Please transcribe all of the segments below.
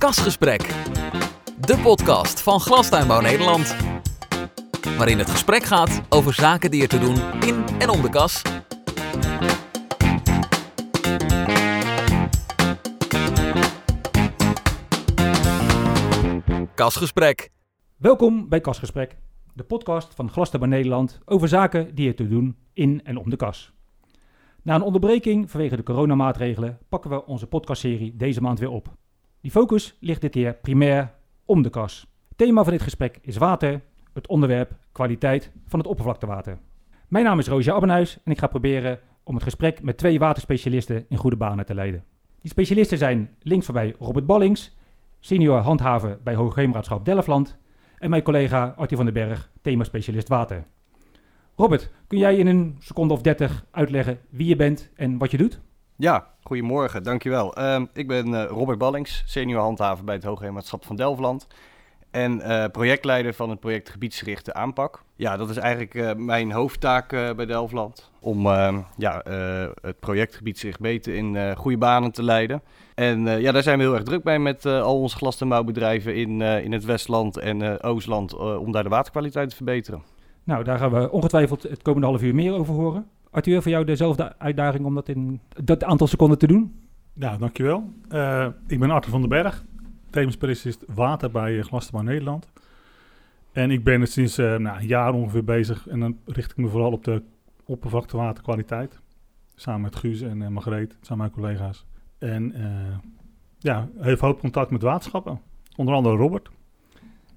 Kasgesprek, de podcast van Glastuinbouw Nederland. Waarin het gesprek gaat over zaken die er te doen in en om de kas. Kasgesprek. Welkom bij Kasgesprek, de podcast van Glastuinbouw Nederland over zaken die er te doen in en om de kas. Na een onderbreking vanwege de coronamaatregelen pakken we onze podcastserie deze maand weer op. Die focus ligt dit keer primair om de kas. Thema van dit gesprek is water, het onderwerp kwaliteit van het oppervlaktewater. Mijn naam is Roosje Abbenhuis en ik ga proberen om het gesprek met twee waterspecialisten in goede banen te leiden. Die specialisten zijn links mij Robert Ballings, senior handhaver bij Hoogheemraadschap Delfland en mijn collega Arthur van den Berg, thema-specialist water. Robert, kun jij in een seconde of dertig uitleggen wie je bent en wat je doet? Ja, goedemorgen, dankjewel. Uh, ik ben uh, Robert Ballings, senior handhaver bij het Hoogheemraadschap van Delfland. En uh, projectleider van het project Gebiedsgerichte Aanpak. Ja, dat is eigenlijk uh, mijn hoofdtaak bij Delfland. Om ehm, ja, het project Gebiedsgericht Beter in goede banen te leiden. En ja, daar zijn we heel erg druk bij met al onze glas- en bouwbedrijven in, in het Westland en Oostland. om daar de waterkwaliteit te verbeteren. Nou, daar gaan we ongetwijfeld het komende half uur meer over horen. Arthur, voor jou dezelfde uitdaging om dat in dat aantal seconden te doen? Ja, dankjewel. Uh, ik ben Arthur van den Berg, themaspecialist water bij uh, Glastenbouw Nederland. En ik ben sinds uh, nou, een jaar ongeveer bezig en dan richt ik me vooral op de oppervlaktewaterkwaliteit. Samen met Guus en uh, Margreet, samen mijn collega's. En ja, heeft hoop contact met waterschappen. Onder andere Robert.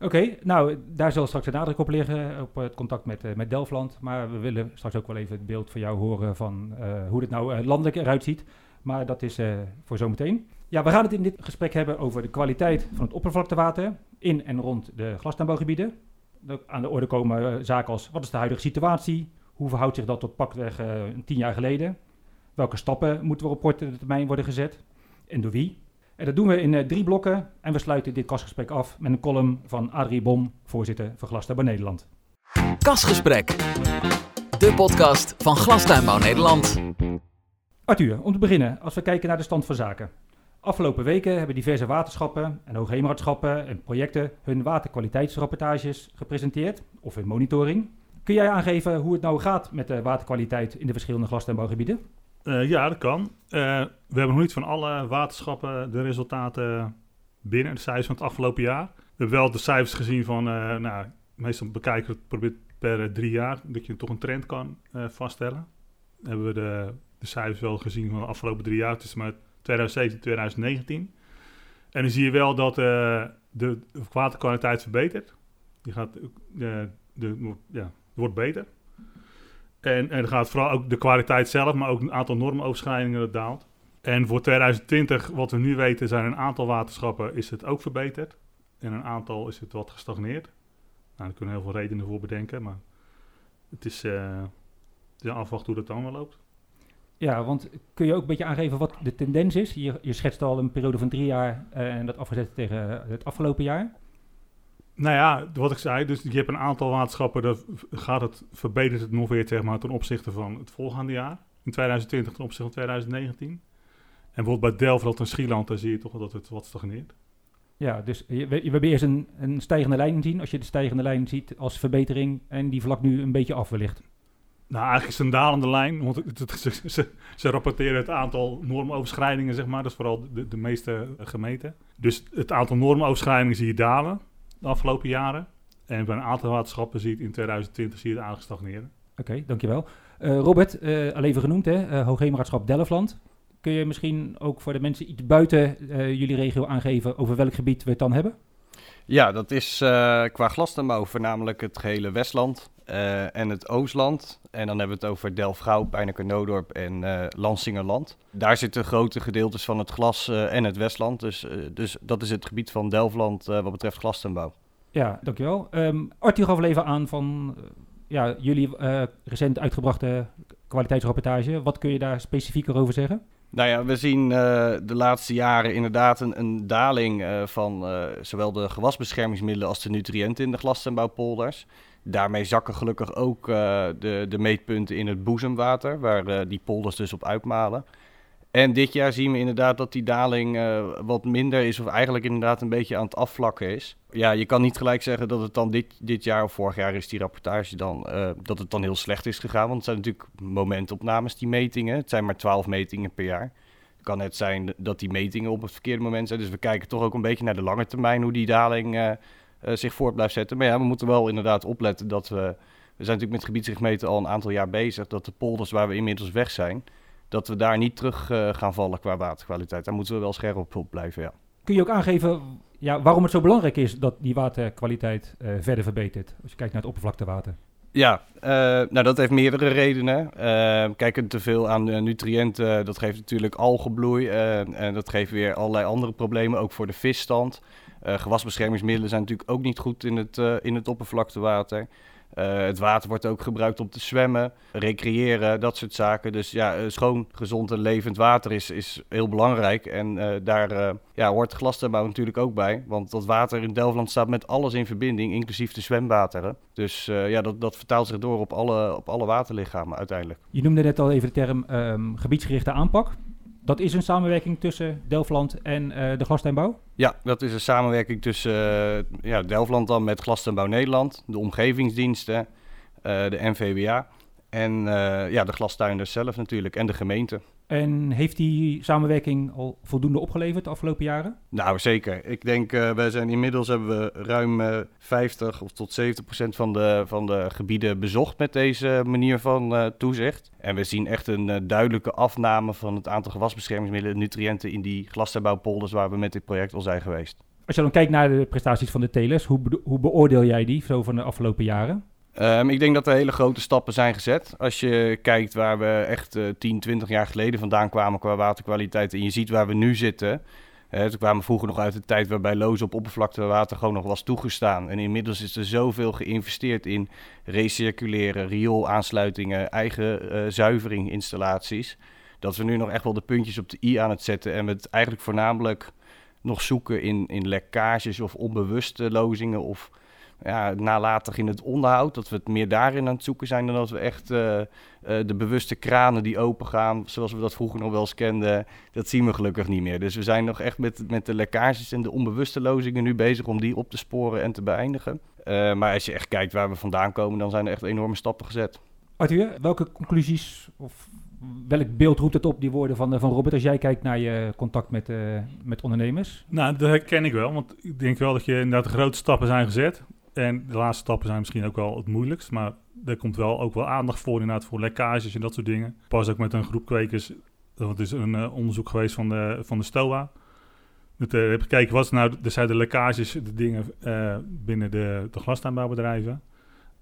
Oké, nou daar zal straks een nadruk op liggen, op het contact met, uh, met Delftland. Maar we willen straks ook wel even het beeld van jou horen van uh, hoe het nou landelijk eruit ziet. Maar dat is voor zometeen. Ja, we gaan het in dit gesprek hebben over de kwaliteit van het oppervlaktewater in en rond de glastuinbouwgebieden. Aan de orde komen zaken als wat is de huidige situatie? Hoe verhoudt zich dat tot pakweg tien jaar geleden? Welke stappen moeten er op korte termijn worden gezet? En door wie? En dat doen we in uh, drie blokken en we sluiten dit kastgesprek af met een column van Adrie Bom, voorzitter van Glastuinbouw Nederland. Kasgesprek, de podcast van Glastuinbouw Nederland. Arthur, om te beginnen, als we kijken naar de stand van zaken. Afgelopen weken hebben diverse waterschappen en hoogheemraadschappen en projecten hun waterkwaliteitsrapportages gepresenteerd, of hun monitoring. Kun jij aangeven hoe het nou gaat met de waterkwaliteit in de verschillende glastuinbouwgebieden? Uh, ja, dat kan. Uh, we hebben nog niet van alle waterschappen de resultaten binnen, de cijfers van het afgelopen jaar. We hebben wel de cijfers gezien van, uh, nou, meestal bekijken we het probeert per drie jaar, dat je toch een trend kan vaststellen. Hebben we de, de, cijfers wel gezien van de afgelopen drie jaar, tussen met 2017 en 2019. En dan zie je wel dat de waterkwaliteit verbetert. Die gaat, de, ja, wordt beter. En, en gaat vooral ook de kwaliteit zelf, maar ook een aantal normoverschrijdingen dat daalt. En voor 2020, wat we nu weten, zijn een aantal waterschappen is het ook verbeterd. En een aantal is het wat gestagneerd. Nou, daar kunnen heel veel redenen voor bedenken, maar het is, uh, het hoe dat dan wel loopt. Ja, want kun je ook een beetje aangeven wat de tendens is? Je, je schetst al een periode van drie jaar uh, en dat afgezet tegen het afgelopen jaar. Nou ja, wat ik zei, dus je hebt een aantal waterschappen, dat gaat het, verbetert het nog weer zeg maar, ten opzichte van het volgende jaar. In 2020 ten opzichte van 2019. En bijvoorbeeld bij Delft en Schieland, daar zie je toch dat het wat stagneert. Ja, dus we, we hebben eerst een, een stijgende lijn zien. Als je de stijgende lijn ziet als verbetering en die vlak nu een beetje af wellicht. Nou, eigenlijk is het een dalende lijn, want het, het, ze, ze, ze, rapporteren het aantal normoverschrijdingen, zeg maar. Dat is vooral de, de meeste gemeten. Dus het aantal normoverschrijdingen zie je dalen de afgelopen jaren. En bij een aantal waterschappen zie je het in 2020 zie je het aangestagneren. Oké, okay, dankjewel. Uh, Robert, uh, al even genoemd, hè, uh, Hoogheemraadschap Delfland. Kun je misschien ook voor de mensen iets buiten jullie regio aangeven over welk gebied we het dan hebben? Ja, dat is qua glastuinbouw voornamelijk het gehele Westland en het Oostland. En dan hebben we het over Pijnacker, Noodorp en Lansingerland. Daar zitten grote gedeeltes van het glas en het Westland. Dus, dus dat is het gebied van Delfland wat betreft glastuinbouw. Ja, dankjewel. Um, Arthur gaf al even aan van ja, jullie recent uitgebrachte kwaliteitsrapportage. Wat kun je daar specifieker over zeggen? Nou ja, we zien uh, de laatste jaren inderdaad een, een daling uh, van zowel de gewasbeschermingsmiddelen als de nutriënten in de glastuinbouwpolders. Daarmee zakken gelukkig ook de, de meetpunten in het boezemwater, waar die polders dus op uitmalen. En dit jaar zien we inderdaad dat die daling uh, wat minder is, of eigenlijk inderdaad een beetje aan het afvlakken is. Ja, je kan niet gelijk zeggen dat het dan dit, dit jaar of vorig jaar is die rapportage dan, dat het dan heel slecht is gegaan. Want het zijn natuurlijk momentopnames, die metingen. Het zijn maar 12 metingen per jaar. Het kan net zijn dat die metingen op het verkeerde moment zijn. Dus we kijken toch ook een beetje naar de lange termijn hoe die daling zich voort blijft zetten. Maar ja, we moeten wel inderdaad opletten dat we... We zijn natuurlijk met gebiedsrichtmeten al een aantal jaar bezig. Dat de polders waar we inmiddels weg zijn dat we daar niet terug uh, gaan vallen qua waterkwaliteit. Daar moeten we wel scherp op blijven, ja. Kun je ook aangeven ja, waarom het zo belangrijk is dat die waterkwaliteit uh, verder verbetert? Als je kijkt naar het oppervlaktewater. Ja, uh, nou dat heeft meerdere redenen. kijken te veel aan nutriënten, dat geeft natuurlijk algebloei. en dat geeft weer allerlei andere problemen, ook voor de visstand. Gewasbeschermingsmiddelen zijn natuurlijk ook niet goed in het, in het oppervlaktewater. Uh, het water wordt ook gebruikt om te zwemmen, recreëren, dat soort zaken. Dus ja, schoon, gezond en levend water is, is heel belangrijk. En daar ja, hoort glastuinbouw natuurlijk ook bij. Want dat water in Delftland staat met alles in verbinding, inclusief de zwemwateren. Dus ja, dat, dat vertaalt zich door op alle, op alle waterlichamen uiteindelijk. Je noemde net al even de term um, gebiedsgerichte aanpak dat is een samenwerking tussen Delftland en uh, de glastuinbouw? Ja, dat is een samenwerking tussen uh, ja, Delftland dan met Glastuinbouw Nederland, de omgevingsdiensten, uh, de NVWA en ja, de glastuinders zelf natuurlijk en de gemeente. En heeft die samenwerking al voldoende opgeleverd de afgelopen jaren? Nou, zeker. Ik denk, uh, wij zijn inmiddels hebben we ruim uh, 50 of tot 70 procent van de, van de gebieden bezocht met deze manier van uh, toezicht. En we zien echt een duidelijke afname van het aantal gewasbeschermingsmiddelen en nutriënten in die glastuinbouwpolders waar we met dit project al zijn geweest. Als je dan kijkt naar de prestaties van de telers, hoe, be hoe beoordeel jij die zo van de afgelopen jaren? Um, ik denk dat er hele grote stappen zijn gezet. Als je kijkt waar we echt uh, 10, 20 jaar geleden vandaan kwamen qua waterkwaliteit. En je ziet waar we nu zitten. Uh, toen kwamen vroeger nog uit de tijd waarbij lozen op oppervlaktewater gewoon nog was toegestaan. En inmiddels is er zoveel geïnvesteerd in recirculeren, rioolaansluitingen, eigen uh, zuivering installaties. Dat we nu nog echt wel de puntjes op de i aan het zetten. En we het eigenlijk voornamelijk nog zoeken in, in lekkages of onbewuste lozingen of ja, nalatig in het onderhoud. Dat we het meer daarin aan het zoeken zijn dan dat we echt uh, uh, de bewuste kranen die open gaan, zoals we dat vroeger nog wel eens kenden, dat zien we gelukkig niet meer. Dus we zijn nog echt met, met de lekkages en de onbewuste lozingen nu bezig om die op te sporen en te beëindigen. Uh, maar als je echt kijkt waar we vandaan komen, dan zijn er echt enorme stappen gezet. Arthur, welke conclusies of welk beeld roept het op, die woorden van, van Robert, als jij kijkt naar je contact met, met ondernemers? Nou, dat herken ik wel, want ik denk wel dat je inderdaad grote stappen zijn gezet. En de laatste stappen zijn misschien ook wel het moeilijkst. Maar er komt wel ook wel aandacht voor inderdaad voor lekkages en dat soort dingen. Pas ook met een groep kwekers. Dat is een uh, onderzoek geweest van de, van de STOA. Dat heb gekeken wat nou er zijn de lekkages, de dingen uh, binnen de, de glastuinbouwbedrijven.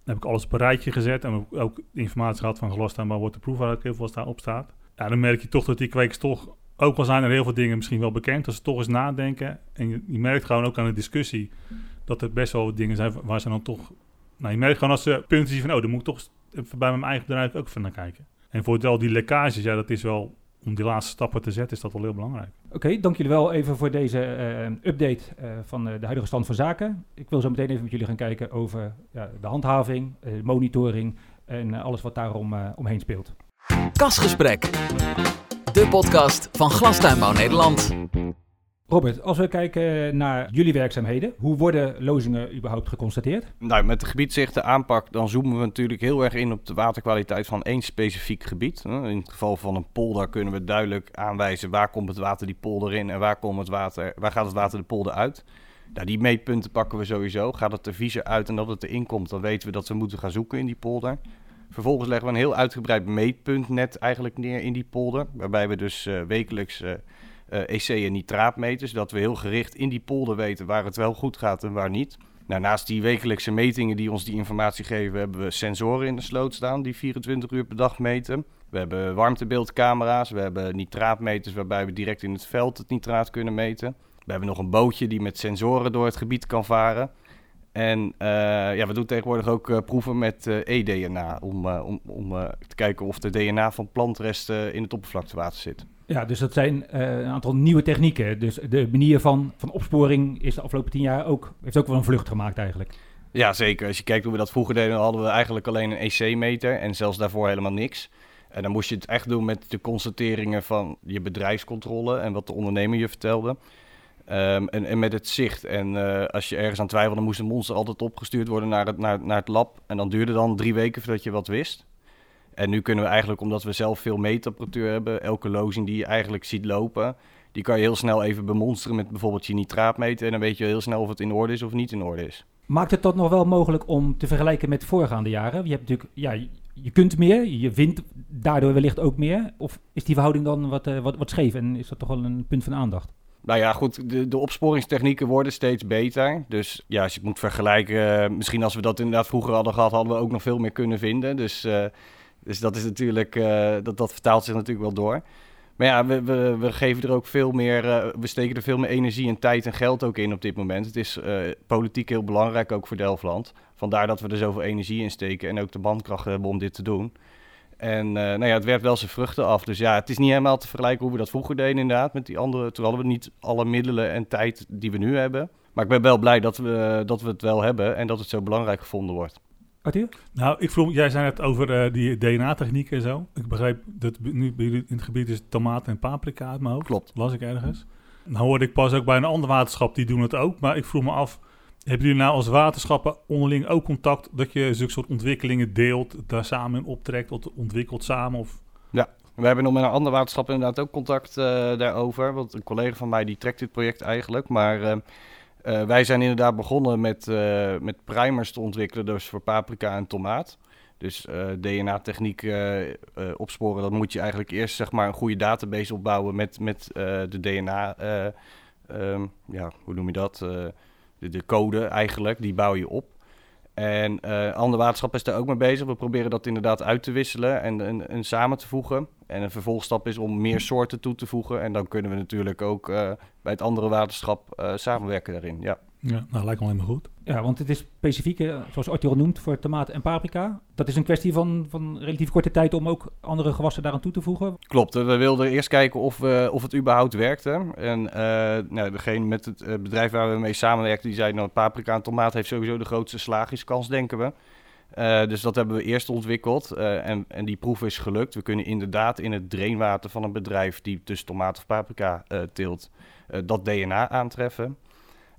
Dan heb ik alles op een rijtje gezet en ook informatie gehad van glastuinbouw wordt de proefuitgever wat daarop staat. Ja, dan merk je toch dat die kwekers toch, ook al zijn er heel veel dingen misschien wel bekend, dat ze toch eens nadenken. En je, je merkt gewoon ook aan de discussie dat er best wel dingen zijn waar ze dan toch... Nou, je merkt gewoon als ze punten zien van... oh, dan moet ik toch bij mijn eigen bedrijf ook van naar kijken. En voor al die lekkages, ja, dat is wel... om die laatste stappen te zetten, is dat wel heel belangrijk. Oké, okay, dank jullie wel even voor deze uh, update uh, van uh, de huidige stand van zaken. Ik wil zo meteen even met jullie gaan kijken over ja, de handhaving, monitoring... en alles wat daar om, omheen speelt. Kasgesprek, de podcast van Glastuinbouw Nederland. Robert, als we kijken naar jullie werkzaamheden, hoe worden lozingen überhaupt geconstateerd? Nou, met de gebiedszichte aanpak, dan zoomen we natuurlijk heel erg in op de waterkwaliteit van één specifiek gebied. In het geval van een polder kunnen we duidelijk aanwijzen waar komt het water die polder in en waar, komt het water, waar gaat het water de polder uit. Nou, die meetpunten pakken we sowieso. Gaat het er viezer uit en dat het erin komt, dan weten we dat we moeten gaan zoeken in die polder. Vervolgens leggen we een heel uitgebreid meetpuntnet eigenlijk neer in die polder, waarbij we dus uh, wekelijks... Uh, EC- en nitraatmeters. Zodat we heel gericht in die polder weten waar het wel goed gaat en waar niet. Nou, naast die wekelijkse metingen die ons die informatie geven, hebben we sensoren in de sloot staan die 24 uur per dag meten. We hebben warmtebeeldcamera's, we hebben nitraatmeters waarbij we direct in het veld het nitraat kunnen meten. We hebben nog een bootje die met sensoren door het gebied kan varen. En uh, ja, we doen tegenwoordig ook uh, proeven met uh, e-DNA om, om, om te kijken of de DNA van plantresten in het oppervlaktewater zit. Ja, dus dat zijn uh, een aantal nieuwe technieken. Dus de manier van, van opsporing is de afgelopen tien jaar ook, heeft ook wel een vlucht gemaakt eigenlijk. Ja, zeker. Als je kijkt hoe we dat vroeger deden, hadden we eigenlijk alleen een EC-meter en zelfs daarvoor helemaal niks. En dan moest je het echt doen met de constateringen van je bedrijfscontrole en wat de ondernemer je vertelde. Ehm, en, en met het zicht. En eh, als je ergens aan twijfelde, moest een monster altijd opgestuurd worden naar het, naar, naar het lab. En dan duurde dan drie weken voordat je wat wist. En nu kunnen we eigenlijk, omdat we zelf veel meetapparatuur hebben, elke lozing die je eigenlijk ziet lopen, die kan je heel snel even bemonsteren met bijvoorbeeld je nitraatmeter. En dan weet je heel snel of het in orde is of niet in orde is. Maakt het dat nog wel mogelijk om te vergelijken met voorgaande jaren? Je hebt natuurlijk, ja, je kunt meer, je wint daardoor wellicht ook meer. Of is die verhouding dan wat, uh, wat, wat scheef en is dat toch wel een punt van aandacht? Nou ja, goed, de, de opsporingstechnieken worden steeds beter. Dus ja, als je het moet vergelijken, eh, misschien als we dat inderdaad vroeger hadden gehad, hadden we ook nog veel meer kunnen vinden. Dus, uh, dus dat is natuurlijk, uh, dat, dat vertaalt zich natuurlijk wel door. Maar ja, we, we, we geven er ook veel meer, we steken er veel meer energie en tijd en geld ook in op dit moment. Het is politiek heel belangrijk ook voor Delftland. Vandaar dat we er zoveel energie in steken en ook de bandkracht hebben om dit te doen. En nou ja, het werpt wel zijn vruchten af. Dus ja, het is niet helemaal te vergelijken hoe we dat vroeger deden inderdaad. Met die andere, toen hadden we niet alle middelen en tijd die we nu hebben. Maar ik ben wel blij dat we, dat we het wel hebben en dat het zo belangrijk gevonden wordt. Arthur? Nou, ik vroeg, jij zei het over uh, die DNA-techniek en zo. Ik begreep dat nu bij jullie in het gebied is tomaat en paprika uit mijn hoofd. Klopt. Las ik ergens. Nou hoorde ik pas ook bij een ander waterschap, die doen het ook. Maar ik vroeg me af, hebben jullie nou als waterschappen onderling ook contact dat je zulke soort ontwikkelingen deelt, daar samen in optrekt, of ontwikkelt samen? Of... Ja, we hebben nog met een ander waterschap inderdaad ook contact uh, daarover. Want een collega van mij die trekt dit project eigenlijk. Maar uh, uh, wij zijn inderdaad begonnen met, met primers te ontwikkelen, dus voor paprika en tomaat. Dus DNA-techniek opsporen, dan moet je eigenlijk eerst zeg maar, een goede database opbouwen met, met de DNA. Um, ja, hoe noem je dat? de, de code eigenlijk, die bouw je op. En uh, ander waterschap is daar ook mee bezig. We proberen dat inderdaad uit te wisselen en, en, en, samen te voegen. En een vervolgstap is om meer soorten toe te voegen. En dan kunnen we natuurlijk ook uh, bij het andere waterschap uh, samenwerken daarin. Ja. Ja, nou lijkt me helemaal goed. Ja, want het is specifiek, zoals Arthur al noemt, voor tomaat en paprika. Dat is een kwestie van, van relatief korte tijd om ook andere gewassen daaraan toe te voegen. Klopt, we wilden eerst kijken of, we, of het überhaupt werkte. En uh, nou, degene met het bedrijf waar we mee samenwerkten, die zei nou paprika en tomaat heeft sowieso de grootste slagingskans, denken we. Uh, dus dat hebben we eerst ontwikkeld en, en die proef is gelukt. We kunnen inderdaad in het drainwater van een bedrijf die dus tomaat of paprika teelt, dat DNA aantreffen.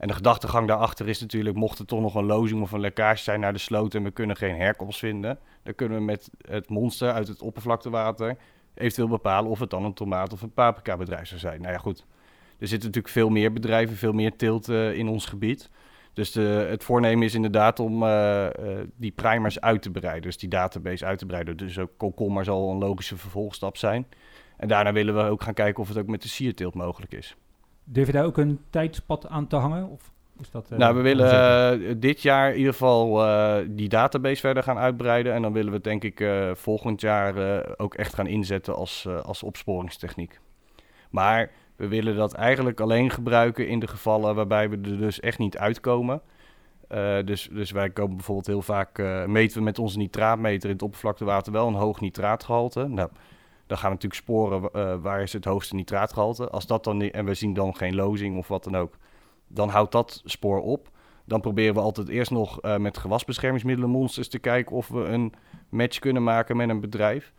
En de gedachtegang daarachter is natuurlijk, mocht er toch nog een lozing of een lekkage zijn naar de sloot en we kunnen geen herkomst vinden, dan kunnen we met het monster uit het oppervlaktewater eventueel bepalen of het dan een tomaat of een paprika bedrijf zou zijn. Nou ja, goed. Er zitten natuurlijk veel meer bedrijven, veel meer teelt uh, in ons gebied. Dus de, het voornemen is inderdaad om uh, uh, die primers uit te breiden, dus die database uit te breiden. Dus ook komkommer zal een logische vervolgstap zijn. En daarna willen we ook gaan kijken of het ook met de sierteelt mogelijk is. Durf je daar ook een tijdspad aan te hangen? Of is dat, uh, nou, we willen uh, dit jaar in ieder geval uh, die database verder gaan uitbreiden. En dan willen we het denk ik volgend jaar ook echt gaan inzetten als, als opsporingstechniek. Maar we willen dat eigenlijk alleen gebruiken in de gevallen waarbij we er dus echt niet uitkomen. dus, dus wij komen bijvoorbeeld heel vaak, meten we met onze nitraatmeter in het oppervlaktewater wel een hoog nitraatgehalte. Nou, dan gaan we natuurlijk sporen uh, waar is het hoogste nitraatgehalte. Als dat dan en we zien dan geen lozing of wat dan ook, dan houdt dat spoor op. Dan proberen we altijd eerst nog uh, met gewasbeschermingsmiddelen monsters te kijken of we een match kunnen maken met een bedrijf.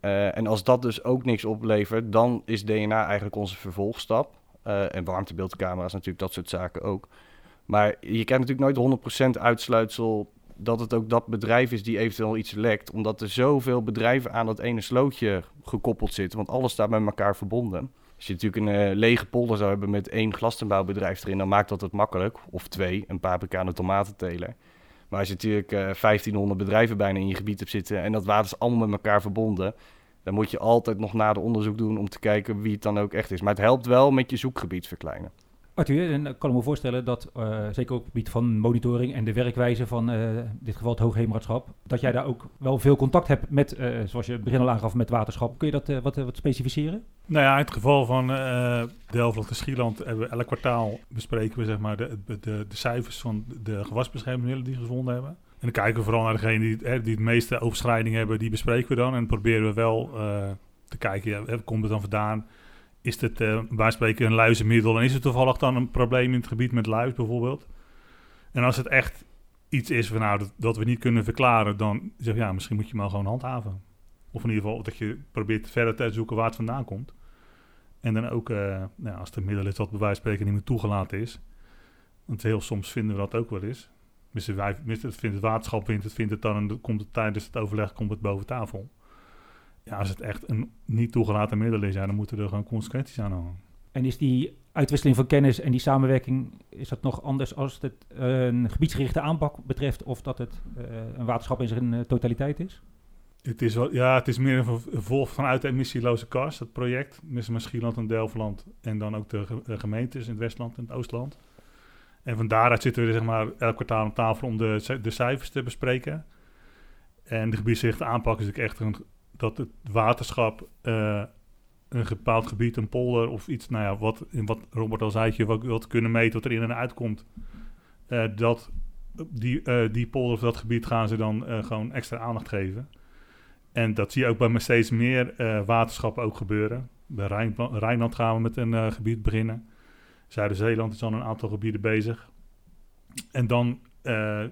Uh, en als dat dus ook niks oplevert, dan is DNA eigenlijk onze vervolgstap. en warmtebeeldcamera's natuurlijk, dat soort zaken ook. Maar je krijgt natuurlijk nooit 100% uitsluitsel dat het ook dat bedrijf is die eventueel iets lekt. Omdat er zoveel bedrijven aan dat ene slootje gekoppeld zitten. Want alles staat met elkaar verbonden. Als je natuurlijk een uh, lege polder zou hebben met één glastenbouwbedrijf erin, dan maakt dat het makkelijk. Of twee, een paprika en tomatenteler. Maar als je natuurlijk uh, 1500 bedrijven bijna in je gebied hebt zitten en dat water is allemaal met elkaar verbonden, dan moet je altijd nog nader onderzoek doen om te kijken wie het dan ook echt is. Maar het helpt wel met je zoekgebied verkleinen. Arthur, en ik kan me voorstellen dat, uh, zeker op het gebied van monitoring en de werkwijze van uh, in dit geval het Hoogheemraadschap, dat jij daar ook wel veel contact hebt met, uh, zoals je begin al aangaf, met waterschap. Kun je dat wat, wat specificeren? Nou ja, in het geval van Delftland en Schieland hebben we elk kwartaal bespreken we zeg maar de, de, de, cijfers van de gewasbeschermingsmiddelen die gevonden hebben. En dan kijken we vooral naar degene die, die het meeste overschrijding hebben, die bespreken we dan. En proberen we wel te kijken, ja, komt het dan vandaan? Is het uh, spreken een luizenmiddel en is het toevallig dan een probleem in het gebied met luis bijvoorbeeld? En als het echt iets is van, nou, dat, dat we niet kunnen verklaren, dan zeg ja, misschien moet je maar gewoon handhaven. Of in ieder geval dat je probeert verder te zoeken waar het vandaan komt. En dan ook, uh, nou, als het middel is wat bij wijze van spreken niet meer toegelaten is. Want heel soms vinden we dat ook wel eens. Misschien het vindt het waterschap vindt het, vindt het dan en komt het tijdens het overleg komt het boven tafel. Ja, als het echt een niet toegelaten middel is, ja, dan moeten er gewoon consequenties aan hangen. En is die uitwisseling van kennis en die samenwerking, is dat nog anders als het een gebiedsgerichte aanpak betreft of dat het uh, een waterschap in zijn uh, totaliteit is? Het is, wel, ja, het is meer een vervolg vanuit de emissieloze kast, het project. Met Schieland en Delftland en dan ook de gemeentes in het Westland en het Oostland. En van daaruit zitten we zeg maar, elk kwartaal aan tafel om de, de cijfers te bespreken. En de gebiedsgerichte aanpak is ook echt een, dat het waterschap uh, een bepaald gebied, een polder of iets, nou ja, wat, wat Robert al zei, je wat, wat kunnen meten wat er in en uitkomt. Uh, dat, die, uh, die polder of dat gebied gaan ze dan gewoon extra aandacht geven. En dat zie je ook bij steeds meer waterschappen ook gebeuren. Bij Rijn, Rijnland gaan we met een gebied beginnen. Zuid-Zeeland is al een aantal gebieden bezig. En dan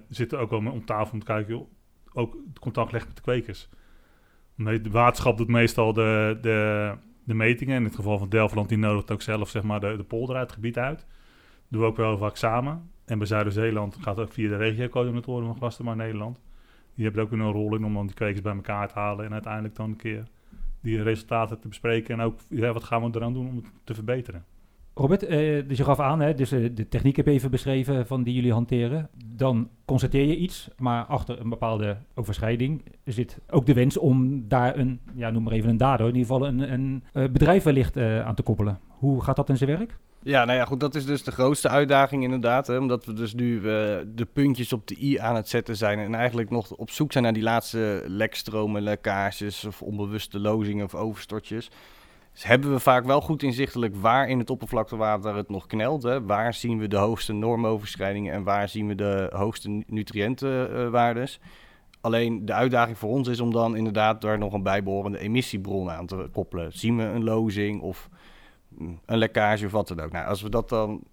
zitten ook wel om tafel om te kijken, ook contact leggen met de kwekers. De waterschap doet meestal de, de, de metingen. In het geval van Delftland, die nodigt ook zelf zeg maar, de, de polder uit het gebied uit. doen we ook wel vaak samen. En bij Zuid-Zeeland gaat het ook via de regio-coördinatoren van Glastermar Nederland. Die hebben ook een rol in om dan die kwekers bij elkaar te halen. En uiteindelijk dan een keer die resultaten te bespreken. En ook ja, wat gaan we eraan doen om het te verbeteren. Robert, uh, dus je gaf aan, hè, dus uh, de techniek heb je even beschreven van die jullie hanteren. Dan constateer je iets, maar achter een bepaalde overschrijding zit ook de wens om daar een, ja, noem maar even een dader, in ieder geval een, een uh, bedrijf wellicht aan te koppelen. Hoe gaat dat in zijn werk? Ja, nou ja, goed, dat is dus de grootste uitdaging inderdaad. Hè, omdat we dus nu de puntjes op de i aan het zetten zijn en eigenlijk nog op zoek zijn naar die laatste lekstromen, lekkages of onbewuste lozingen of overstortjes. Dus hebben we vaak wel goed inzichtelijk waar in het oppervlaktewater het nog knelt. Hè? Waar zien we de hoogste normoverschrijdingen en waar zien we de hoogste nutriëntenwaardes. Alleen de uitdaging voor ons is om dan inderdaad daar nog een bijbehorende emissiebron aan te koppelen. Zien we een lozing of mm, een lekkage of wat dan ook. Nou, als we dat dan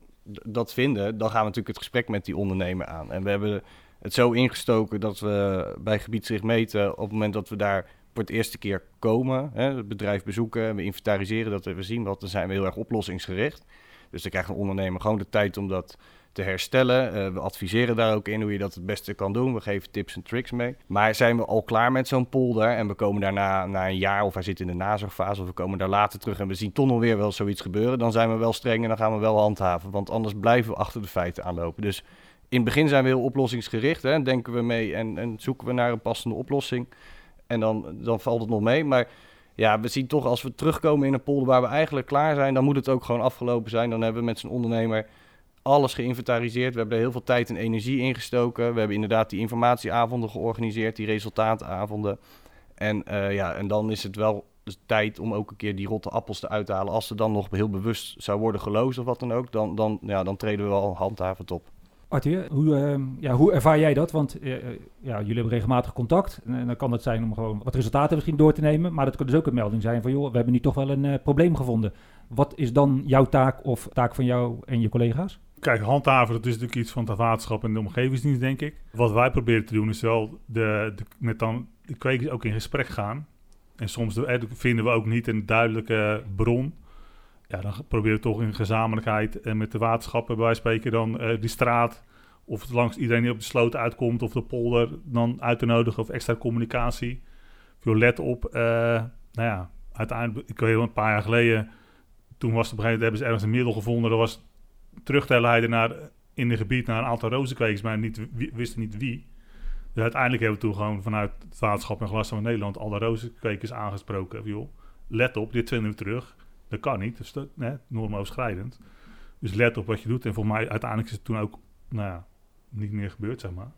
dat vinden, dan gaan we natuurlijk het gesprek met die ondernemer aan. En we hebben het zo ingestoken dat we bij gebiedsricht meten op het moment dat we daar voor het eerste keer komen, hè, het bedrijf bezoeken, we inventariseren dat we zien wat, dan zijn we heel erg oplossingsgericht. Dus dan krijgt een ondernemer gewoon de tijd om dat te herstellen. Uh, we adviseren daar ook in hoe je dat het beste kan doen. We geven tips en tricks mee. Maar zijn we al klaar met zo'n polder en we komen daarna na een jaar of hij zit in de nazorgfase of we komen daar later terug en we zien toch nog weer wel zoiets gebeuren, dan zijn we wel streng en dan gaan we wel handhaven. Want anders blijven we achter de feiten aanlopen. Dus in het begin zijn we heel oplossingsgericht. Hè, denken we mee en, en zoeken we naar een passende oplossing. En dan, dan valt het nog mee. Maar ja, we zien toch als we terugkomen in een polder waar we eigenlijk klaar zijn, dan moet het ook gewoon afgelopen zijn. Dan hebben we met zijn ondernemer alles geïnventariseerd. We hebben er heel veel tijd en energie ingestoken. We hebben inderdaad die informatieavonden georganiseerd, die resultaatavonden. En, uh, ja, en dan is het wel tijd om ook een keer die rotte appels te uithalen. Als ze dan nog heel bewust zou worden geloosd of wat dan ook, dan, dan, ja, dan treden we wel handhavend op. Arthur, hoe, uh, ja, hoe ervaar jij dat? Want uh, ja, jullie hebben regelmatig contact. En, dan kan het zijn om gewoon wat resultaten misschien door te nemen. Maar dat kan dus ook een melding zijn van... joh, we hebben nu toch wel een uh, probleem gevonden. Wat is dan jouw taak of taak van jou en je collega's? Kijk, handhaven, dat is natuurlijk iets van het waterschap en de omgevingsdienst, denk ik. Wat wij proberen te doen is wel de, de met dan de kwekers ook in gesprek gaan. En soms vinden we ook niet een duidelijke bron ja, dan proberen we toch in gezamenlijkheid en met de waterschappen bij spreken dan uh, die straat of het langs iedereen die op de sloot uitkomt of de polder dan uit te nodigen of extra communicatie. Veel let op, uh, nou ja, uiteindelijk, ik weet een paar jaar geleden, toen was het op een gegeven moment, hebben ze ergens een middel gevonden, dat was terug te leiden naar, in het gebied naar een aantal rozenkwekers, maar niet, wisten niet wie. Dus uiteindelijk hebben we toen gewoon vanuit het waterschap en glas van Nederland alle rozenkwekers aangesproken. Joh, let op, dit vinden we terug dat kan niet, dus dat hè, normoverschrijdend. Dus let op wat je doet. En voor mij uiteindelijk is het toen ook nou ja, niet meer gebeurd, zeg maar.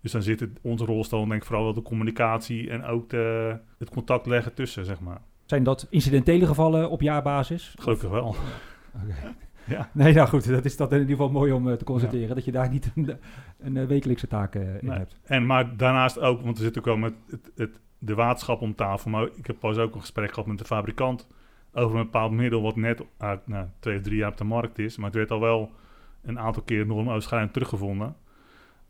Dus dan zit het, onze rolstel denk ik vooral wel de communicatie en ook de, het contact leggen tussen, zeg maar. Zijn dat incidentele gevallen op jaarbasis? Gelukkig wel. Okay. Ja. Nee, nou goed, dat is dat in ieder geval mooi om uh, te constateren. Dat je daar niet een, een, eh, wekelijkse taak uh, in hebt. En maar daarnaast ook, want er zit ook wel met het, het, de waterschap om tafel. Maar ik heb pas ook een gesprek gehad met de fabrikant over een bepaald middel wat net uit nou, twee of drie jaar op de markt is. Maar het werd al wel een aantal keer normoverschrijdend teruggevonden.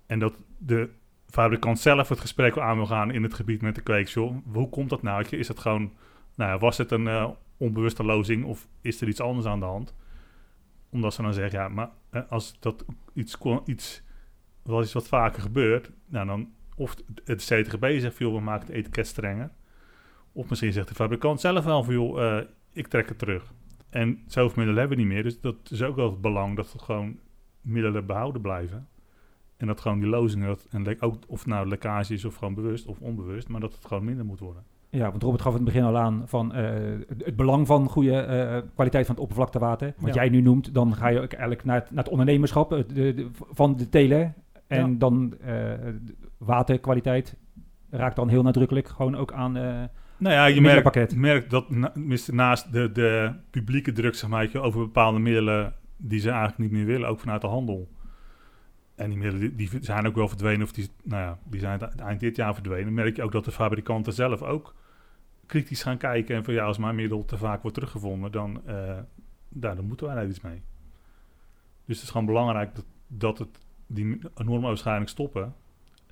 En dat de fabrikant zelf het gesprek aan wil gaan in het gebied met de kweekshop. Hoe komt dat nou? Is het gewoon, nou ja, was het een eh, onbewuste lozing of is er iets anders aan de hand? Omdat ze dan zeggen, ja, maar eh, als dat iets, iets wat is wat vaker gebeurt, nou dan of het CTGB zegt, joh, we maken het etiket strenger. Of misschien zegt de fabrikant zelf wel van, joh, eh, ik trek het terug. En zoveel middelen hebben we niet meer, dus dat is ook wel het belang dat er gewoon middelen behouden blijven. En dat gewoon die lozingen, dat, en ook of het nou lekkage is of gewoon bewust of onbewust, maar dat het gewoon minder moet worden. Ja, want Robert gaf in het begin al aan van eh, het, belang van goede eh, kwaliteit van het oppervlaktewater. Wat Ja. jij nu noemt, dan ga je ook eigenlijk naar het, naar het ondernemerschap de, de- van de teler. En Ja. dan eh, waterkwaliteit raakt dan heel nadrukkelijk gewoon ook aan... Nou ja, je merkt, merkt dat na- naast de, de publieke druk zeg maar, je, over bepaalde middelen die ze eigenlijk niet meer willen, ook vanuit de handel. En die middelen die, zijn ook wel verdwenen, of die, nou ja, die zijn het eind dit jaar verdwenen. Merk je ook dat de fabrikanten zelf ook kritisch gaan kijken. En van ja, als mijn middel te vaak wordt teruggevonden, dan, eh daar, dan moeten wij daar iets mee. Dus het is gewoon belangrijk dat, dat het die normoverschrijding stoppen.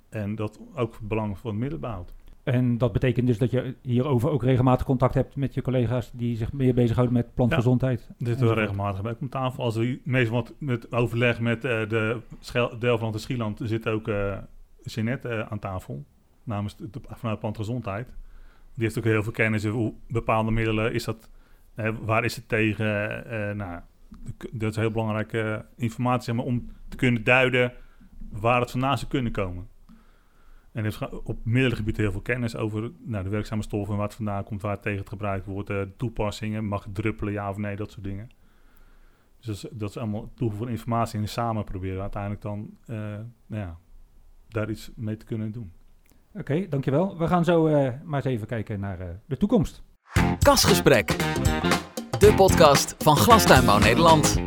En dat ook het belang van het middel behoudt. En dat betekent dus dat je hierover ook regelmatig contact hebt met je collega's die zich meer bezjehouden met plantgezondheid. Dit Enzovoort. regelmatig bij om tafel. Als we meestal wat met overleg met eh, de Schel- en Schieland zit ook eh Jeanette eh, aan tafel. Namens de, vanuit Plantgezondheid. Die heeft ook heel veel kennis over bepaalde middelen is dat. waar is het tegen? nou, dat is heel belangrijke informatie zeg maar, om te kunnen duiden waar het vandaan zou kunnen komen. En heeft op middelengebied heel veel kennis over nou, de werkzame stoffen, waar het vandaan komt, waar het tegen het gebruikt wordt, eh, toepassingen, mag het druppelen, ja of nee, dat soort dingen. Dus dat is, dat is allemaal toevoegen van informatie en samen proberen uiteindelijk dan eh, nou ja, daar iets mee te kunnen doen. Oké, dankjewel. We gaan zo eh, maar eens even kijken naar eh, de toekomst. Kasgesprek. De podcast van Glastuinbouw Nederland.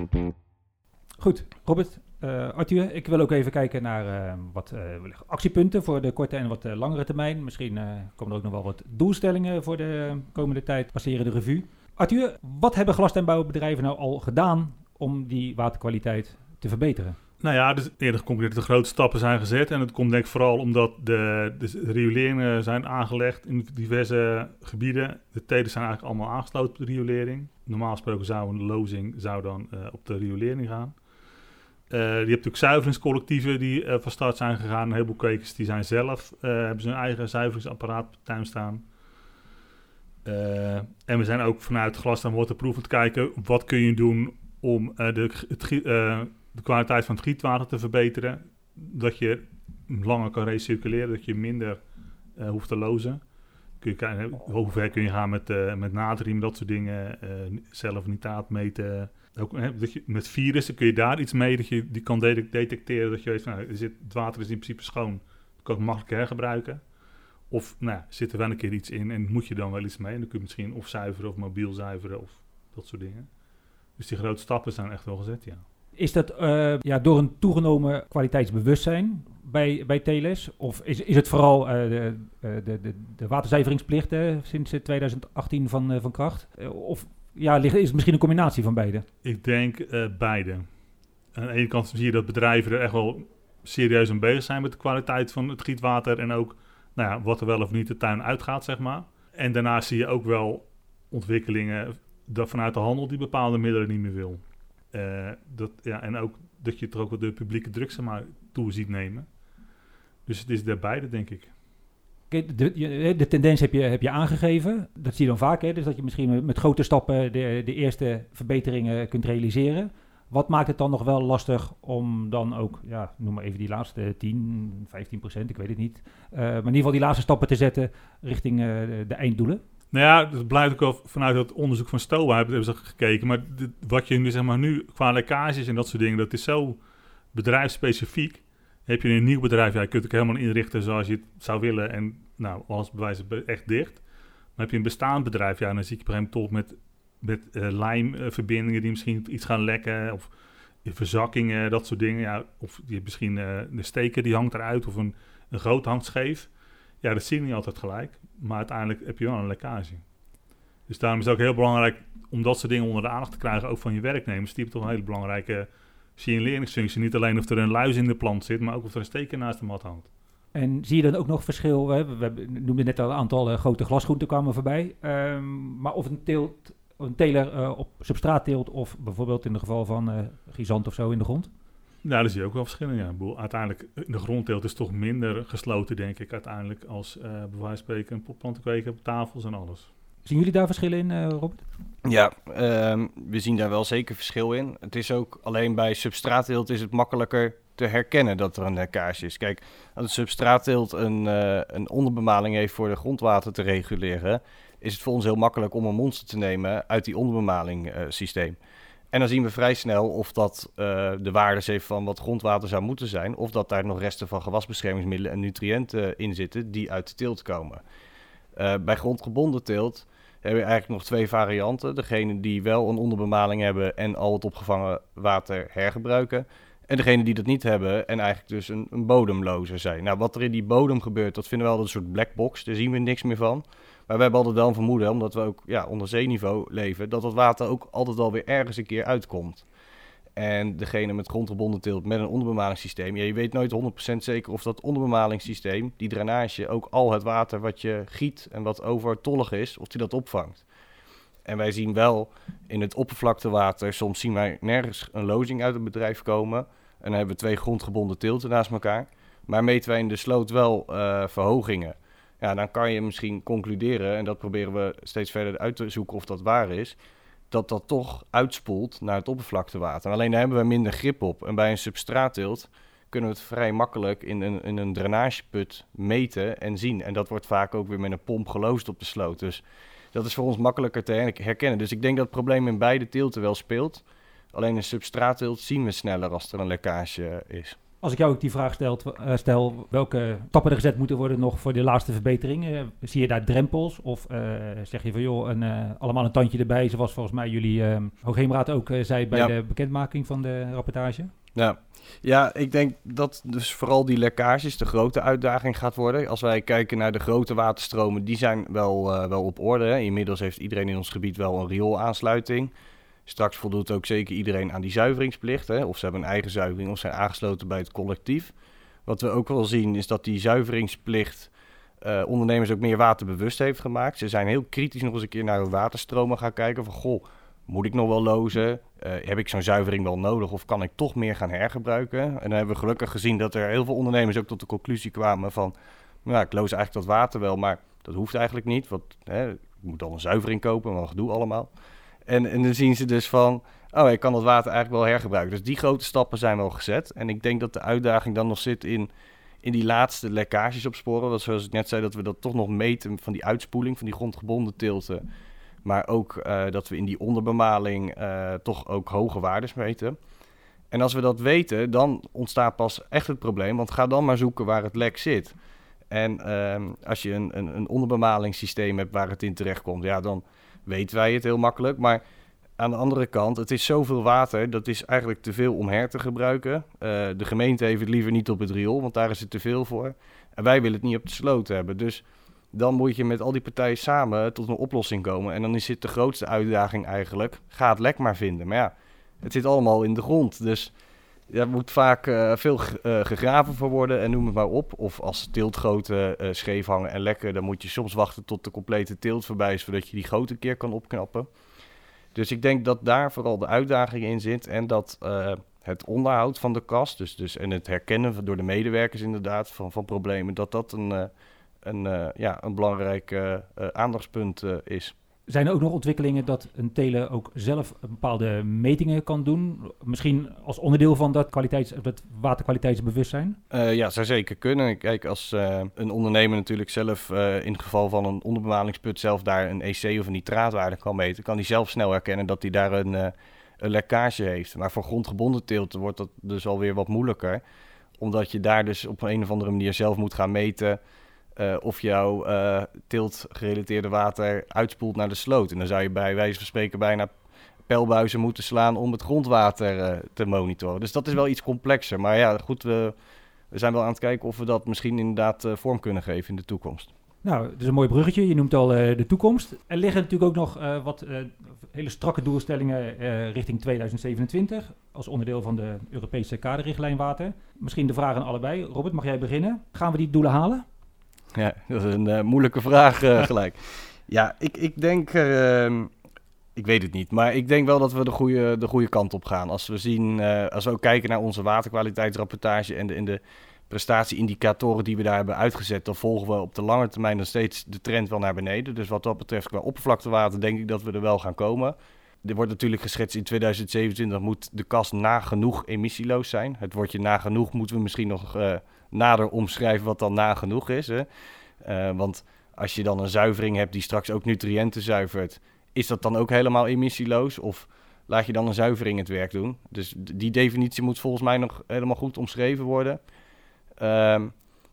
Goed, Robert, eh, Arthur, ik wil ook even kijken naar eh, wat eh, actiepunten voor de korte en wat eh, langere termijn. Misschien komen er ook nog wel wat doelstellingen voor de komende tijd. Passeren de revue. Arthur, wat hebben glastuinbouwbedrijven nou al gedaan om die waterkwaliteit te verbeteren? Nou ja, dus eerder dat er grote stappen zijn gezet. En dat komt denk ik vooral omdat de, de rioleringen zijn aangelegd in diverse gebieden. De telen zijn eigenlijk allemaal aangesloten op de riolering. Normaal gesproken zou een lozing zou dan op de riolering gaan. Eh, je hebt natuurlijk zuiveringscollectieven die eh, van start zijn gegaan. Een heleboel kwekers die zijn zelf, eh, hebben ze hun eigen zuiveringsapparaat op tuin staan. Eh, en we zijn ook vanuit Glas en Waterproof aan het kijken, wat kun je doen om eh, de, eh, de kwaliteit van het gietwater te verbeteren. Dat je langer kan recirculeren, dat je minder eh, hoeft te lozen. Kun je hoe ver kun je gaan met, eh, met natrium, dat soort dingen. eh, zelf nitraat meten. Ook, hè, dat je, met virussen kun je daar iets mee, dat je die kan de- detecteren. Dat je weet, van, nou, zit, het water is in principe schoon. Dat kan ik makkelijk hergebruiken. Of nou, zit er wel een keer iets in en moet je dan wel iets mee. En dan kun je misschien of zuiveren of mobiel zuiveren of dat soort dingen. Dus die grote stappen zijn echt wel gezet, ja. Is dat eh, ja, door een toegenomen kwaliteitsbewustzijn bij, bij telers? Of is, is het vooral eh, de, eh, de, de, de waterzuiveringsplicht eh, sinds eh, 2018 van, van kracht? Of ja, is het misschien een combinatie van beide? Ik denk eh, beide. Aan de ene kant zie je dat bedrijven er echt wel serieus aan bezig zijn met de kwaliteit van het gietwater en ook nou ja, wat er wel of niet de tuin uitgaat, zeg maar. En daarnaast zie je ook wel ontwikkelingen dat vanuit de handel die bepaalde middelen niet meer wil. Eh, dat, ja, en ook dat je toch ook wel de publieke druk zeg maar, toe ziet nemen. Dus het is daar beide, denk ik. De, de tendens heb je, heb je aangegeven. Dat zie je dan vaak. Hè? Dus dat je misschien met, grote stappen de, de eerste verbeteringen kunt realiseren. Wat maakt het dan nog wel lastig om dan ook, ja, noem maar even die laatste 10, 15 procent, ik weet het niet. eh, maar in ieder geval die laatste stappen te zetten richting eh, de, einddoelen? Nou ja, dat blijkt ook vanuit het onderzoek van STOA hebben ze gekeken. Maar wat je nu, zeg maar, nu qua lekkages en dat soort dingen, dat is zo bedrijfsspecifiek. Heb je een nieuw bedrijf, ja, je kunt het helemaal inrichten zoals je het zou willen. En nou, alles bewijst het echt dicht. Maar heb je een bestaand bedrijf, ja, dan zie ik op toch met, met eh, lijmverbindingen die misschien iets gaan lekken. Of verzakkingen, dat soort dingen. Ja, of je misschien eh, de steker die hangt eruit of een, een goot hangt scheef. Ja, dat zie je niet altijd gelijk. Maar uiteindelijk heb je wel een lekkage. Dus daarom is het ook heel belangrijk om dat soort dingen onder de aandacht te krijgen, ook van je werknemers. Die hebben toch een hele belangrijke signaleringsfunctie. Niet alleen of er een luis in de plant zit, maar ook of er een steker naast de mat hangt. En zie je dan ook nog verschil? We, we, we noemden net al een aantal eh, grote glasgroenten kwamen voorbij. Ehm, maar of een, teelt, een teler eh, op substraat teelt of bijvoorbeeld in het geval van gisant of zo in de grond? Nou, daar zie je ook wel verschillen. Ja. Ik bedoel, uiteindelijk, in de grondteelt is toch minder gesloten, denk ik, uiteindelijk, als eh bij wijze van spreken een potplanten kweken op tafels en alles. Zien jullie daar verschillen in, eh, Robert? Ja, ehm, we zien daar wel zeker verschil in. Het is ook alleen bij substraatteelt is het makkelijker te herkennen dat er een lekkage is. Kijk, als een substraatteelt een, eh, een onderbemaling heeft voor de grondwater te reguleren, is het voor ons heel makkelijk om een monster te nemen uit die onderbemaling eh, systeem. En dan zien we vrij snel of dat eh, de waardes heeft van wat grondwater zou moeten zijn, of dat daar nog resten van gewasbeschermingsmiddelen en nutriënten in zitten die uit de teelt komen. Eh, bij grondgebonden teelt hebben we eigenlijk nog twee varianten. Degene die wel een onderbemaling hebben en al het opgevangen water hergebruiken. En degene die dat niet hebben en eigenlijk dus een, een bodemloze zijn. Nou, wat er in die bodem gebeurt, dat vinden we wel een soort black box. Daar zien we niks meer van. Maar we hebben altijd wel een vermoeden, omdat we ook ja, onder zeeniveau leven, dat dat water ook altijd wel weer ergens een keer uitkomt. En degene met grondgebonden teelt met een onderbemalingssysteem, ja, je weet nooit 100% zeker of dat onderbemalingssysteem, die drainage, ook al het water wat je giet en wat overtollig is, of die dat opvangt. En wij zien wel in het oppervlaktewater, soms zien wij nergens een lozing uit het bedrijf komen. En dan hebben we twee grondgebonden teelten naast elkaar. Maar meten wij in de sloot wel eh, verhogingen. Ja, dan kan je misschien concluderen, en dat proberen we steeds verder uit te zoeken of dat waar is, dat dat toch uitspoelt naar het oppervlaktewater. Alleen daar hebben we minder grip op. En bij een substraatteelt kunnen we het vrij makkelijk in een, in een drainageput meten en zien. En dat wordt vaak ook weer met een pomp geloosd op de sloot. Dus dat is voor ons makkelijker te her- herkennen. Dus ik denk dat het probleem in beide teelten wel speelt. Alleen een substraatteelt zien we sneller als er een lekkage is. Als ik jou ook die vraag stelt, eh, stel, welke stappen er gezet moeten worden nog voor de laatste verbetering? Eh, zie je daar drempels? Of eh, zeg je van joh, een, allemaal een tandje erbij, zoals volgens mij jullie eh Hoogheemraad ook zei bij Ja. de bekendmaking van de rapportage? Ja. ja, ik denk dat dus vooral die lekkages de grote uitdaging gaat worden. Als wij kijken naar de grote waterstromen, die zijn wel, wel op orde. Hè. Inmiddels heeft iedereen in ons gebied wel een rioolaansluiting. Straks voldoet ook zeker iedereen aan die zuiveringsplicht. Hè. Of ze hebben een eigen zuivering of zijn aangesloten bij het collectief. Wat we ook wel zien is dat die zuiveringsplicht eh, ondernemers ook meer waterbewust heeft gemaakt. Ze zijn heel kritisch nog eens een keer naar hun waterstromen gaan kijken. Van goh, moet ik nog wel lozen? Eh, heb ik zo'n zuivering wel nodig of kan ik toch meer gaan hergebruiken? En dan hebben we gelukkig gezien dat er heel veel ondernemers ook tot de conclusie kwamen van... Nou, ik loos eigenlijk dat water wel, maar dat hoeft eigenlijk niet. Want hè, ik moet dan een zuivering kopen, wat gedoe allemaal. En, en dan zien ze dus van, oh, ik kan dat water eigenlijk wel hergebruiken. Dus die grote stappen zijn wel gezet. En ik denk dat de uitdaging dan nog zit in, in die laatste lekkages opsporen. Want zoals ik net zei, dat we dat toch nog meten van die uitspoeling, van die grondgebonden tilten. Maar ook eh, dat we in die onderbemaling eh, toch ook hoge waardes meten. En als we dat weten, dan ontstaat pas echt het probleem. Want ga dan maar zoeken waar het lek zit. En ehm, als je een, een, een onderbemalingssysteem hebt waar het in terecht komt, ja, dan weten wij het heel makkelijk. Maar aan de andere kant, het is zoveel water, dat is eigenlijk te veel om her te gebruiken. Eh, de gemeente heeft het liever niet op het riool, want daar is het te veel voor. En wij willen het niet op de sloot hebben. Dus dan moet je met al die partijen samen tot een oplossing komen. En dan is het de grootste uitdaging eigenlijk, ga het lek maar vinden. Maar ja, het zit allemaal in de grond, dus... Er moet vaak eh, veel eh, gegraven voor worden en noem het maar op. Of als teeltgoten eh scheef hangen en lekken, dan moet je soms wachten tot de complete teelt voorbij is, zodat je die goot een keer kan opknappen. Dus ik denk dat daar vooral de uitdaging in zit en dat het onderhoud van de kast, dus, dus, en het herkennen door de medewerkers inderdaad van, van problemen, dat dat een, een, ja, een belangrijk aandachtspunt is. Zijn er ook nog ontwikkelingen dat een teler ook zelf bepaalde metingen kan doen? Misschien als onderdeel van dat, kwaliteits, dat waterkwaliteitsbewustzijn? Eh, ja, zou zeker kunnen. Kijk, als eh, een ondernemer natuurlijk zelf eh, in het geval van een onderbemalingsput zelf daar een EC of een nitraatwaarde kan meten, kan hij zelf snel herkennen dat hij daar een, een lekkage heeft. Maar voor grondgebonden teelten wordt dat dus alweer wat moeilijker, omdat je daar dus op een of andere manier zelf moet gaan meten eh, of jouw eh teeltgerelateerde water uitspoelt naar de sloot. En dan zou je bij wijze van spreken bijna pijlbuizen moeten slaan om het grondwater eh, te monitoren. Dus dat is wel iets complexer. Maar ja, goed, we, we zijn wel aan het kijken of we dat misschien inderdaad vorm kunnen geven in de toekomst. Nou, het is een mooi bruggetje. Je noemt al de toekomst. Er liggen natuurlijk ook nog wat hele strakke doelstellingen richting 2027 als onderdeel van de Europese kaderrichtlijn water. Misschien de vraag aan allebei. Robert, mag jij beginnen? Gaan we die doelen halen? Ja, dat is een eh, moeilijke vraag eh, gelijk. Ja, ik, ik denk, ehm, ik weet het niet, maar ik denk wel dat we de goede, de goede kant op gaan. Als we zien, eh, als we ook kijken naar onze waterkwaliteitsrapportage en de, en de prestatieindicatoren die we daar hebben uitgezet, dan volgen we op de lange termijn nog steeds de trend wel naar beneden. Dus wat dat betreft qua oppervlaktewater denk ik dat we er wel gaan komen. Er wordt natuurlijk geschetst in 2027 moet de kast nagenoeg emissieloos zijn. Het woordje nagenoeg moeten we misschien nog nader omschrijven wat dan nagenoeg is. Hè? Eh, want als je dan een zuivering hebt die straks ook nutriënten zuivert, is dat dan ook helemaal emissieloos? Of laat je dan een zuivering het werk doen? Dus die definitie moet volgens mij nog helemaal goed omschreven worden. Ehm,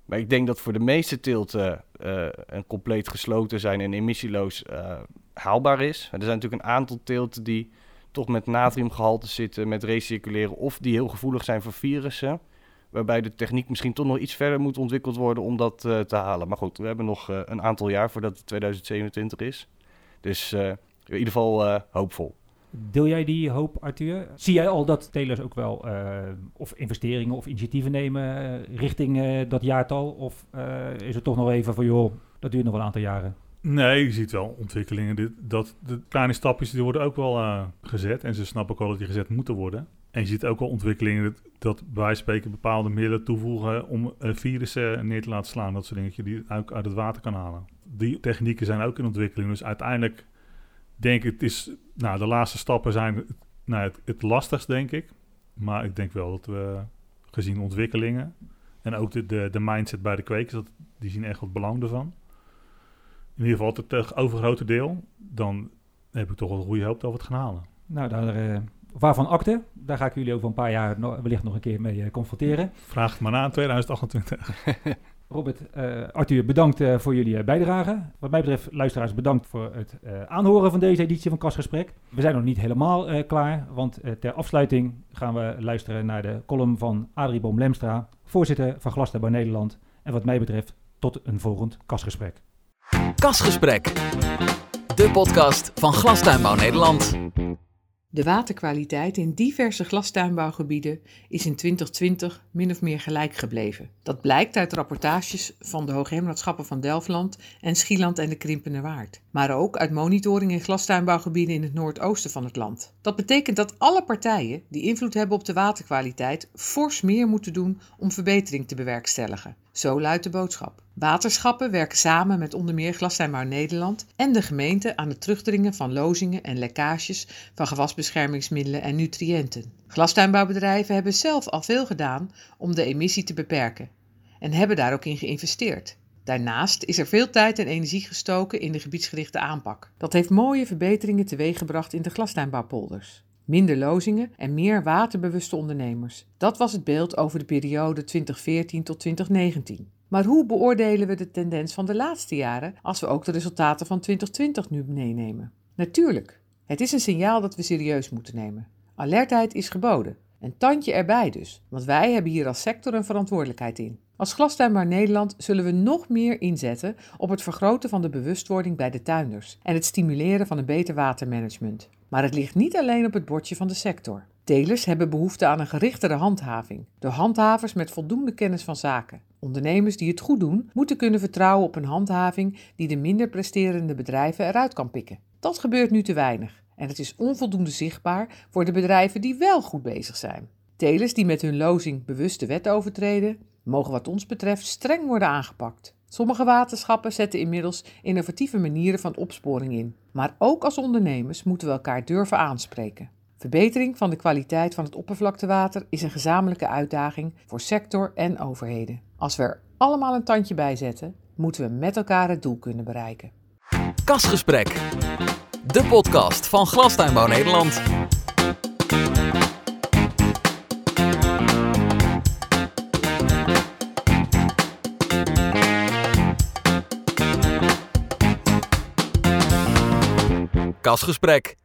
maar ik denk dat voor de meeste teelten eh, een compleet gesloten zijn en emissieloos eh, haalbaar is. Er zijn natuurlijk een aantal teelten die toch met natriumgehalte zitten, met recirculeren, of die heel gevoelig zijn voor virussen. Waarbij de techniek misschien toch nog iets verder moet ontwikkeld worden om dat eh, te halen. Maar goed, we hebben nog eh, een aantal jaar voordat het 2027 is. Dus eh, in ieder geval hoopvol. Deel jij die hoop, Arthur? Zie jij al dat telers ook wel of investeringen of initiatieven nemen richting dat jaartal? Of is het toch nog even van, joh, dat duurt nog wel een aantal jaren? Nee, je ziet wel ontwikkelingen. Dit, dat, de kleine stapjes die worden ook wel eh, gezet. En ze snappen ook wel dat die gezet moeten worden. En je ziet ook wel ontwikkelingen dat, dat van spreken bepaalde middelen toevoegen om eh, virussen neer te laten slaan. Dat soort dingen die je ook uit het water kan halen. Die technieken zijn ook in ontwikkeling. Dus uiteindelijk denk ik, het is, nou, de laatste stappen zijn nou, het, het lastigst, denk ik. Maar ik denk wel dat we gezien ontwikkelingen en ook de, de, de mindset bij de kwekers, dat, die zien echt wat belang ervan. In ieder geval het eh, overgrote deel, dan heb ik toch wel goede hoop dat we het gaan halen. Nou, daar, eh, waarvan akte? Daar ga ik jullie over een paar jaar no- wellicht nog een keer mee eh, confronteren. Vraag het maar na in 2028. Robert, Arthur, bedankt voor jullie bijdrage. Wat mij betreft, luisteraars, bedankt voor het aanhoren van deze editie van Kasgesprek. We zijn nog niet helemaal klaar, want ter afsluiting gaan we luisteren naar de column van Adrie Boom-Lemstra, voorzitter van Glastuinbouw Nederland. En wat mij betreft, tot een volgend Kasgesprek. Kasgesprek. De podcast van Glastuinbouw Nederland. De waterkwaliteit in diverse glastuinbouwgebieden is in 2020 min of meer gelijk gebleven. Dat blijkt uit rapportages van de Hoogheemraadschappen van Delfland en Schieland en de Krimpende Waard. Maar ook uit monitoring in glastuinbouwgebieden in het noordoosten van het land. Dat betekent dat alle partijen die invloed hebben op de waterkwaliteit fors meer moeten doen om verbetering te bewerkstelligen. Zo luidt de boodschap. Waterschappen werken samen met onder meer Glastuinbouw Nederland en de gemeente aan het terugdringen van lozingen en lekkages van gewasbeschermingsmiddelen en nutriënten. Glastuinbouwbedrijven hebben zelf al veel gedaan om de emissie te beperken en hebben daar ook in geïnvesteerd. Daarnaast is er veel tijd en energie gestoken in de gebiedsgerichte aanpak. Dat heeft mooie verbeteringen teweeggebracht in de glastuinbouwpolders. Minder lozingen en meer waterbewuste ondernemers. Dat was het beeld over de periode 2014 tot 2019. Maar hoe beoordelen we de tendens van de laatste jaren als we ook de resultaten van 2020 nu meenemen? Natuurlijk, het is een signaal dat we serieus moeten nemen. Alertheid is geboden. Een tandje erbij dus, want wij hebben hier als sector een verantwoordelijkheid in. Als Glastuinbaar Nederland zullen we nog meer inzetten op het vergroten van de bewustwording bij de tuinders en het stimuleren van een beter watermanagement. Maar het ligt niet alleen op het bordje van de sector. Telers hebben behoefte aan een gerichtere handhaving, door handhavers met voldoende kennis van zaken. Ondernemers die het goed doen, moeten kunnen vertrouwen op een handhaving die de minder presterende bedrijven eruit kan pikken. Dat gebeurt nu te weinig en het is onvoldoende zichtbaar voor de bedrijven die wel goed bezig zijn. Telers die met hun lozing bewust de wet overtreden, mogen wat ons betreft streng worden aangepakt. Sommige waterschappen zetten inmiddels innovatieve manieren van opsporing in. Maar ook als ondernemers moeten we elkaar durven aanspreken. Verbetering van de kwaliteit van het oppervlaktewater is een gezamenlijke uitdaging voor sector en overheden. Als we er allemaal een tandje bij zetten, moeten we met elkaar het doel kunnen bereiken. Kasgesprek. De podcast van Glastuinbouw Nederland. Kasgesprek.